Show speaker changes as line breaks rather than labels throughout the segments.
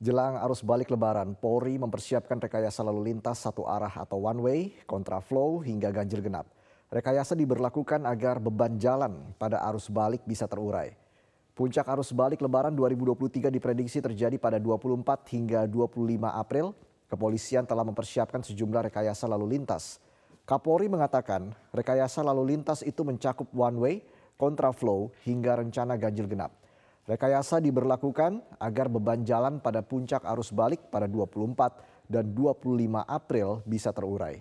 Jelang arus balik lebaran, Polri mempersiapkan rekayasa lalu lintas satu arah atau one way, kontraflow hingga ganjil genap. Rekayasa diberlakukan agar beban jalan pada arus balik bisa terurai. Puncak arus balik lebaran 2023 diprediksi terjadi pada 24 hingga 25 April. Kepolisian telah mempersiapkan sejumlah rekayasa lalu lintas. Kapolri mengatakan rekayasa lalu lintas itu mencakup one way, kontraflow hingga rencana ganjil genap. Rekayasa diberlakukan agar beban jalan pada puncak arus balik pada 24 dan 25 April bisa terurai.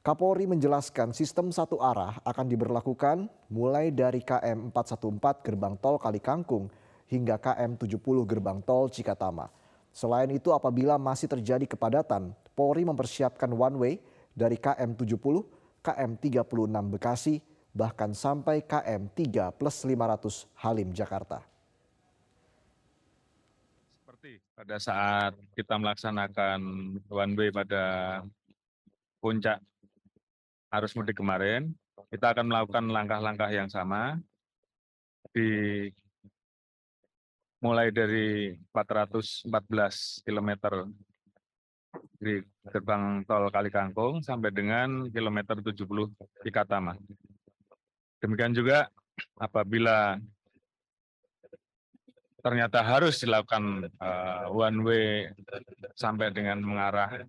Kapolri menjelaskan sistem satu arah akan diberlakukan mulai dari KM 414 gerbang tol Kalikangkung hingga KM 70 gerbang tol Cikatama. Selain itu apabila masih terjadi kepadatan, Polri mempersiapkan one way dari KM 70, KM 36 Bekasi, bahkan sampai KM 3 plus 500 Halim Jakarta
pada saat kita melaksanakan one way pada puncak arus mudik kemarin, kita akan melakukan langkah-langkah yang sama di mulai dari 414 km di gerbang tol Kalikangkung sampai dengan kilometer 70 Cikatama. Demikian juga apabila ternyata harus dilakukan uh, one way sampai dengan mengarah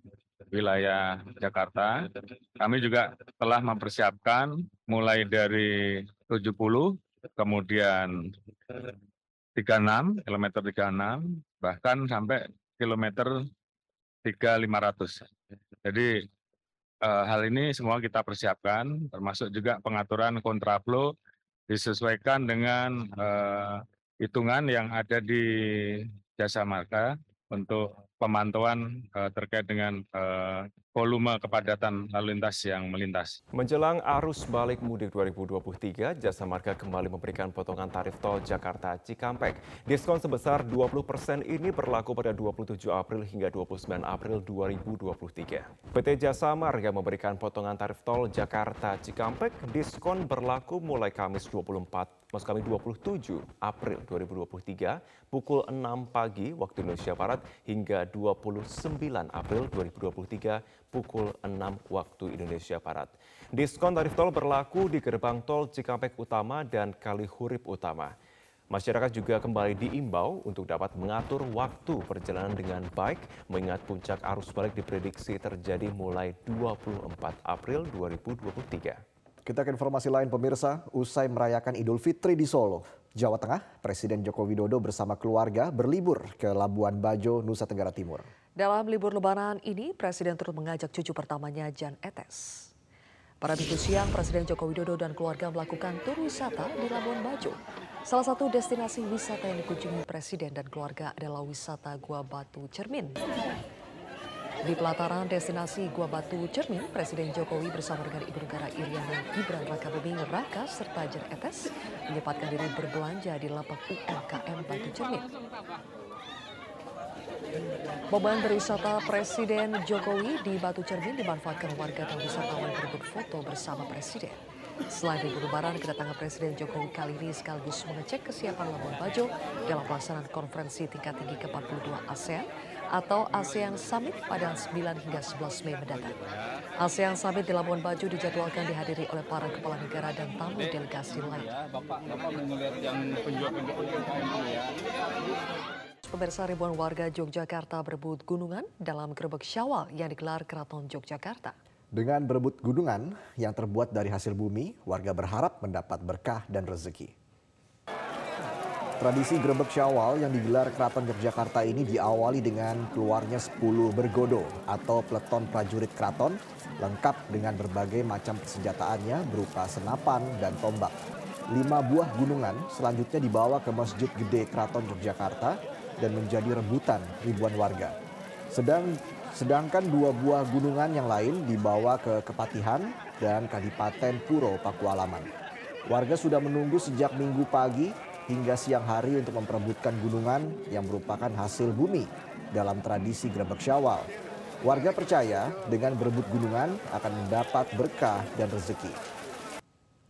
wilayah Jakarta. Kami juga telah mempersiapkan mulai dari 70 kemudian 36 kilometer 36 bahkan sampai kilometer 3500. Jadi uh, hal ini semua kita persiapkan termasuk juga pengaturan kontraflow disesuaikan dengan uh, hitungan yang ada di jasa marga untuk pemantauan uh, terkait dengan uh, volume kepadatan lalu lintas yang melintas.
Menjelang arus balik mudik 2023, Jasa Marga kembali memberikan potongan tarif tol Jakarta Cikampek. Diskon sebesar 20% persen ini berlaku pada 27 April hingga 29 April 2023. PT Jasa Marga memberikan potongan tarif tol Jakarta Cikampek. Diskon berlaku mulai Kamis 24 maksud kami 27 April 2023 pukul 6 pagi waktu Indonesia Barat hingga 29 April 2023 pukul 6 waktu Indonesia Barat. Diskon tarif tol berlaku di gerbang tol Cikampek Utama dan Kalihurip Utama. Masyarakat juga kembali diimbau untuk dapat mengatur waktu perjalanan dengan baik mengingat puncak arus balik diprediksi terjadi mulai 24 April 2023.
Kita ke informasi lain pemirsa, usai merayakan Idul Fitri di Solo, Jawa Tengah, Presiden Joko Widodo bersama keluarga berlibur ke Labuan Bajo, Nusa Tenggara Timur.
Dalam libur lebaran ini, Presiden turut mengajak cucu pertamanya Jan Etes. Pada minggu siang, Presiden Joko Widodo dan keluarga melakukan tur wisata di Labuan Bajo. Salah satu destinasi wisata yang dikunjungi Presiden dan keluarga adalah wisata Gua Batu Cermin. Di pelataran destinasi Gua Batu Cermin, Presiden Jokowi bersama dengan Ibu Negara Iriana Gibran Raka Buming Raka serta Jan Etes menyempatkan diri berbelanja di lapak UMKM Batu Cermin. Momen berwisata Presiden Jokowi di Batu Cermin dimanfaatkan warga dan wisatawan berebut foto bersama Presiden. Selain libur lebaran, kedatangan Presiden Jokowi kali ini sekaligus mengecek kesiapan Labuan Bajo dalam pelaksanaan konferensi tingkat tinggi ke-42 ASEAN atau ASEAN Summit pada 9 hingga 11 Mei mendatang. ASEAN Summit di Labuan Bajo dijadwalkan dihadiri oleh para kepala negara dan tamu delegasi lain. Pemirsa ribuan warga Yogyakarta berebut gunungan dalam gerbek syawal yang digelar Keraton Yogyakarta.
Dengan berebut gunungan yang terbuat dari hasil bumi, warga berharap mendapat berkah dan rezeki. Tradisi grebek syawal yang digelar Keraton Yogyakarta ini diawali dengan keluarnya 10 bergodo atau peleton prajurit keraton lengkap dengan berbagai macam persenjataannya berupa senapan dan tombak. Lima buah gunungan selanjutnya dibawa ke Masjid Gede Keraton Yogyakarta dan menjadi rebutan ribuan warga. Sedang sedangkan dua buah gunungan yang lain dibawa ke Kepatihan dan Kadipaten Puro Pakualaman. Warga sudah menunggu sejak minggu pagi hingga siang hari untuk memperebutkan gunungan yang merupakan hasil bumi dalam tradisi grebek syawal. Warga percaya dengan berebut gunungan akan mendapat berkah dan rezeki.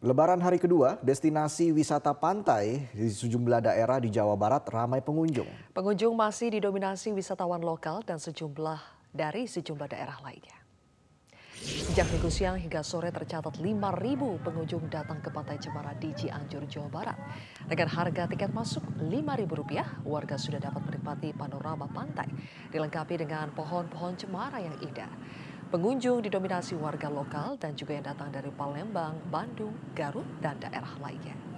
Lebaran hari kedua, destinasi wisata pantai di sejumlah daerah di Jawa Barat ramai pengunjung.
Pengunjung masih didominasi wisatawan lokal dan sejumlah dari sejumlah daerah lainnya. Sejak minggu siang hingga sore tercatat 5.000 pengunjung datang ke Pantai Cemara di Cianjur, Jawa Barat. Dengan harga tiket masuk Rp5.000, warga sudah dapat menikmati panorama pantai, dilengkapi dengan pohon-pohon cemara yang indah. Pengunjung didominasi warga lokal dan juga yang datang dari Palembang, Bandung, Garut, dan daerah lainnya.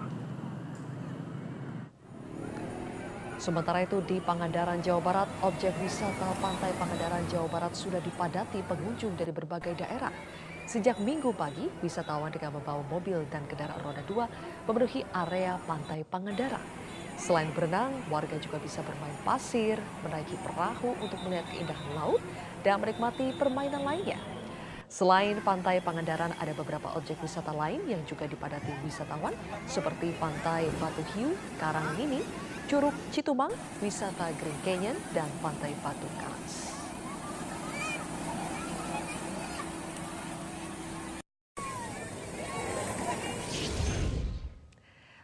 Sementara itu di Pangandaran, Jawa Barat, objek wisata Pantai Pangandaran, Jawa Barat sudah dipadati pengunjung dari berbagai daerah. Sejak minggu pagi, wisatawan dengan membawa mobil dan kendaraan roda dua memenuhi area Pantai Pangandaran. Selain berenang, warga juga bisa bermain pasir, menaiki perahu untuk melihat keindahan laut, dan menikmati permainan lainnya. Selain Pantai Pangandaran, ada beberapa objek wisata lain yang juga dipadati wisatawan seperti Pantai Batu Hiu, Karang Mini, Curug Citumang, wisata Green Canyon, dan Pantai Batu Karas.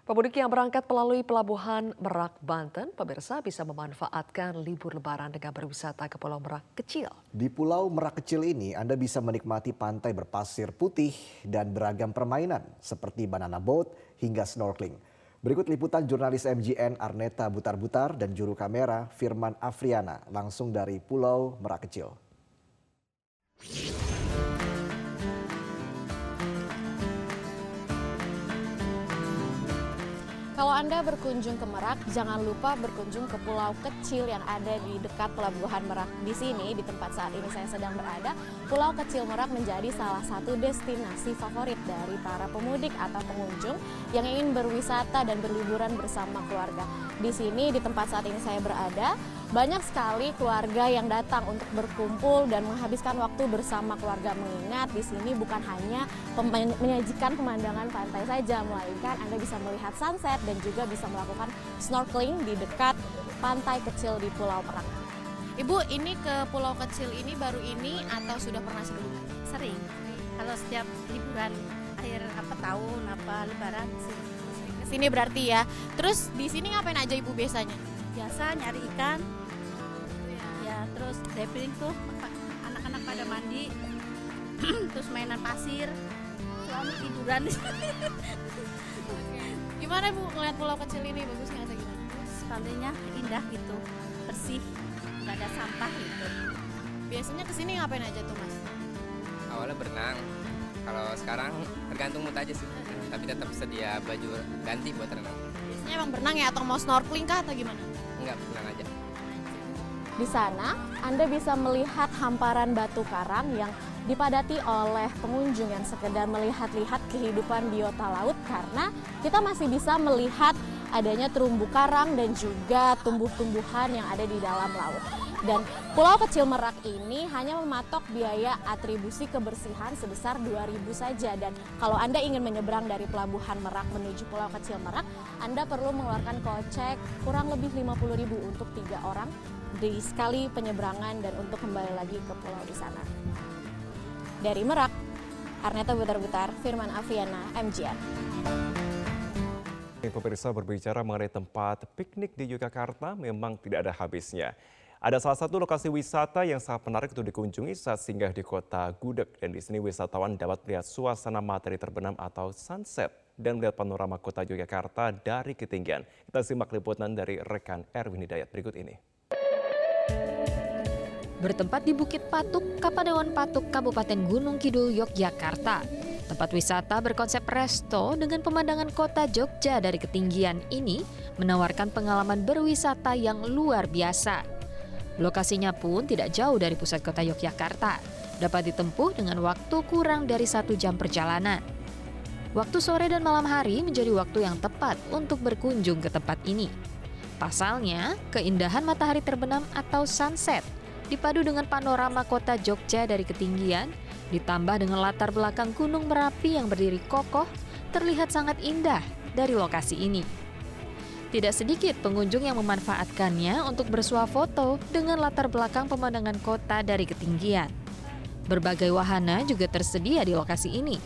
Pemudik yang berangkat melalui pelabuhan Merak, Banten, pemirsa bisa memanfaatkan libur lebaran dengan berwisata ke Pulau Merak Kecil.
Di Pulau Merak Kecil ini Anda bisa menikmati pantai berpasir putih dan beragam permainan seperti banana boat hingga snorkeling. Berikut liputan jurnalis MGN Arneta Butar-Butar dan juru kamera Firman Afriana langsung dari Pulau Merak Kecil.
Kalau Anda berkunjung ke Merak, jangan lupa berkunjung ke pulau kecil yang ada di dekat Pelabuhan Merak. Di sini, di tempat saat ini saya sedang berada, Pulau Kecil Merak menjadi salah satu destinasi favorit dari para pemudik atau pengunjung yang ingin berwisata dan berliburan bersama keluarga. Di sini, di tempat saat ini saya berada, banyak sekali keluarga yang datang untuk berkumpul dan menghabiskan waktu bersama keluarga mengingat di sini bukan hanya menyajikan pemandangan pantai saja melainkan Anda bisa melihat sunset dan juga bisa melakukan snorkeling di dekat pantai kecil di Pulau Merak.
Ibu, ini ke pulau kecil ini baru ini atau sudah pernah sebelumnya?
Sering. Kalau setiap liburan akhir apa tahun apa lebaran sih.
Sini berarti ya. Terus di sini ngapain aja Ibu biasanya?
Biasa nyari ikan, terus diving tuh anak-anak pada mandi. Terus mainan pasir. Suami tiduran.
Gimana bu ngeliat pulau kecil ini? Bagus nggak gimana
pantainya indah gitu bersih nggak ada sampah gitu.
Biasanya ke sini ngapain aja tuh mas?
Awalnya berenang kalau sekarang tergantung mood aja sih. Tapi tetap sedia baju ganti buat renang.
Biasanya emang berenang ya? Atau mau snorkeling kah atau gimana?
Enggak berenang aja.
Di sana, Anda bisa melihat hamparan batu karang yang dipadati oleh pengunjung yang sekedar melihat-lihat kehidupan biota laut karena kita masih bisa melihat adanya terumbu karang dan juga tumbuh-tumbuhan yang ada di dalam laut. Dan Pulau Kecil Merak ini hanya mematok biaya atribusi kebersihan sebesar 2000 saja dan kalau Anda ingin menyeberang dari Pelabuhan Merak menuju Pulau Kecil Merak, Anda perlu mengeluarkan kocek kurang lebih 50.000 untuk tiga orang di sekali penyeberangan dan untuk kembali lagi ke pulau di sana. Dari Merak, Arneta Butar-Butar, Firman Aviana, MGN.
Pemirsa berbicara mengenai tempat piknik di Yogyakarta memang tidak ada habisnya. Ada salah satu lokasi wisata yang sangat menarik untuk dikunjungi saat singgah di kota Gudeg. Dan di sini wisatawan dapat melihat suasana materi terbenam atau sunset dan melihat panorama kota Yogyakarta dari ketinggian. Kita simak liputan dari rekan Erwin Hidayat berikut ini.
Bertempat di Bukit Patuk, Kapadewan Patuk, Kabupaten Gunung Kidul, Yogyakarta. Tempat wisata berkonsep resto dengan pemandangan kota Jogja dari ketinggian ini menawarkan pengalaman berwisata yang luar biasa. Lokasinya pun tidak jauh dari pusat kota Yogyakarta, dapat ditempuh dengan waktu kurang dari satu jam perjalanan. Waktu sore dan malam hari menjadi waktu yang tepat untuk berkunjung ke tempat ini. Pasalnya, keindahan matahari terbenam atau sunset dipadu dengan panorama kota Jogja dari ketinggian, ditambah dengan latar belakang Gunung Merapi yang berdiri kokoh, terlihat sangat indah dari lokasi ini. Tidak sedikit pengunjung yang memanfaatkannya untuk bersuah foto dengan latar belakang pemandangan kota dari ketinggian. Berbagai wahana juga tersedia di lokasi ini,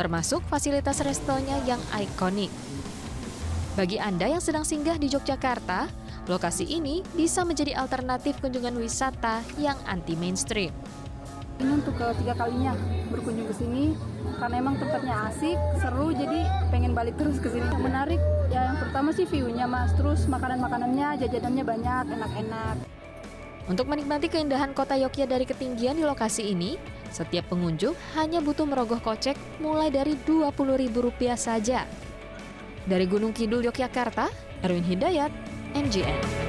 termasuk fasilitas restonya yang ikonik. Bagi Anda yang sedang singgah di Yogyakarta, lokasi ini bisa menjadi alternatif kunjungan wisata yang anti mainstream.
Ini untuk ketiga kalinya berkunjung ke sini karena emang tempatnya asik, seru, jadi pengen balik terus ke sini. Menarik, ya yang pertama sih view-nya mas, terus makanan-makanannya, jajanannya banyak, enak-enak.
Untuk menikmati keindahan kota Yogyakarta dari ketinggian di lokasi ini, setiap pengunjung hanya butuh merogoh kocek mulai dari Rp20.000 saja. Dari Gunung Kidul, Yogyakarta, Erwin Hidayat, NGN.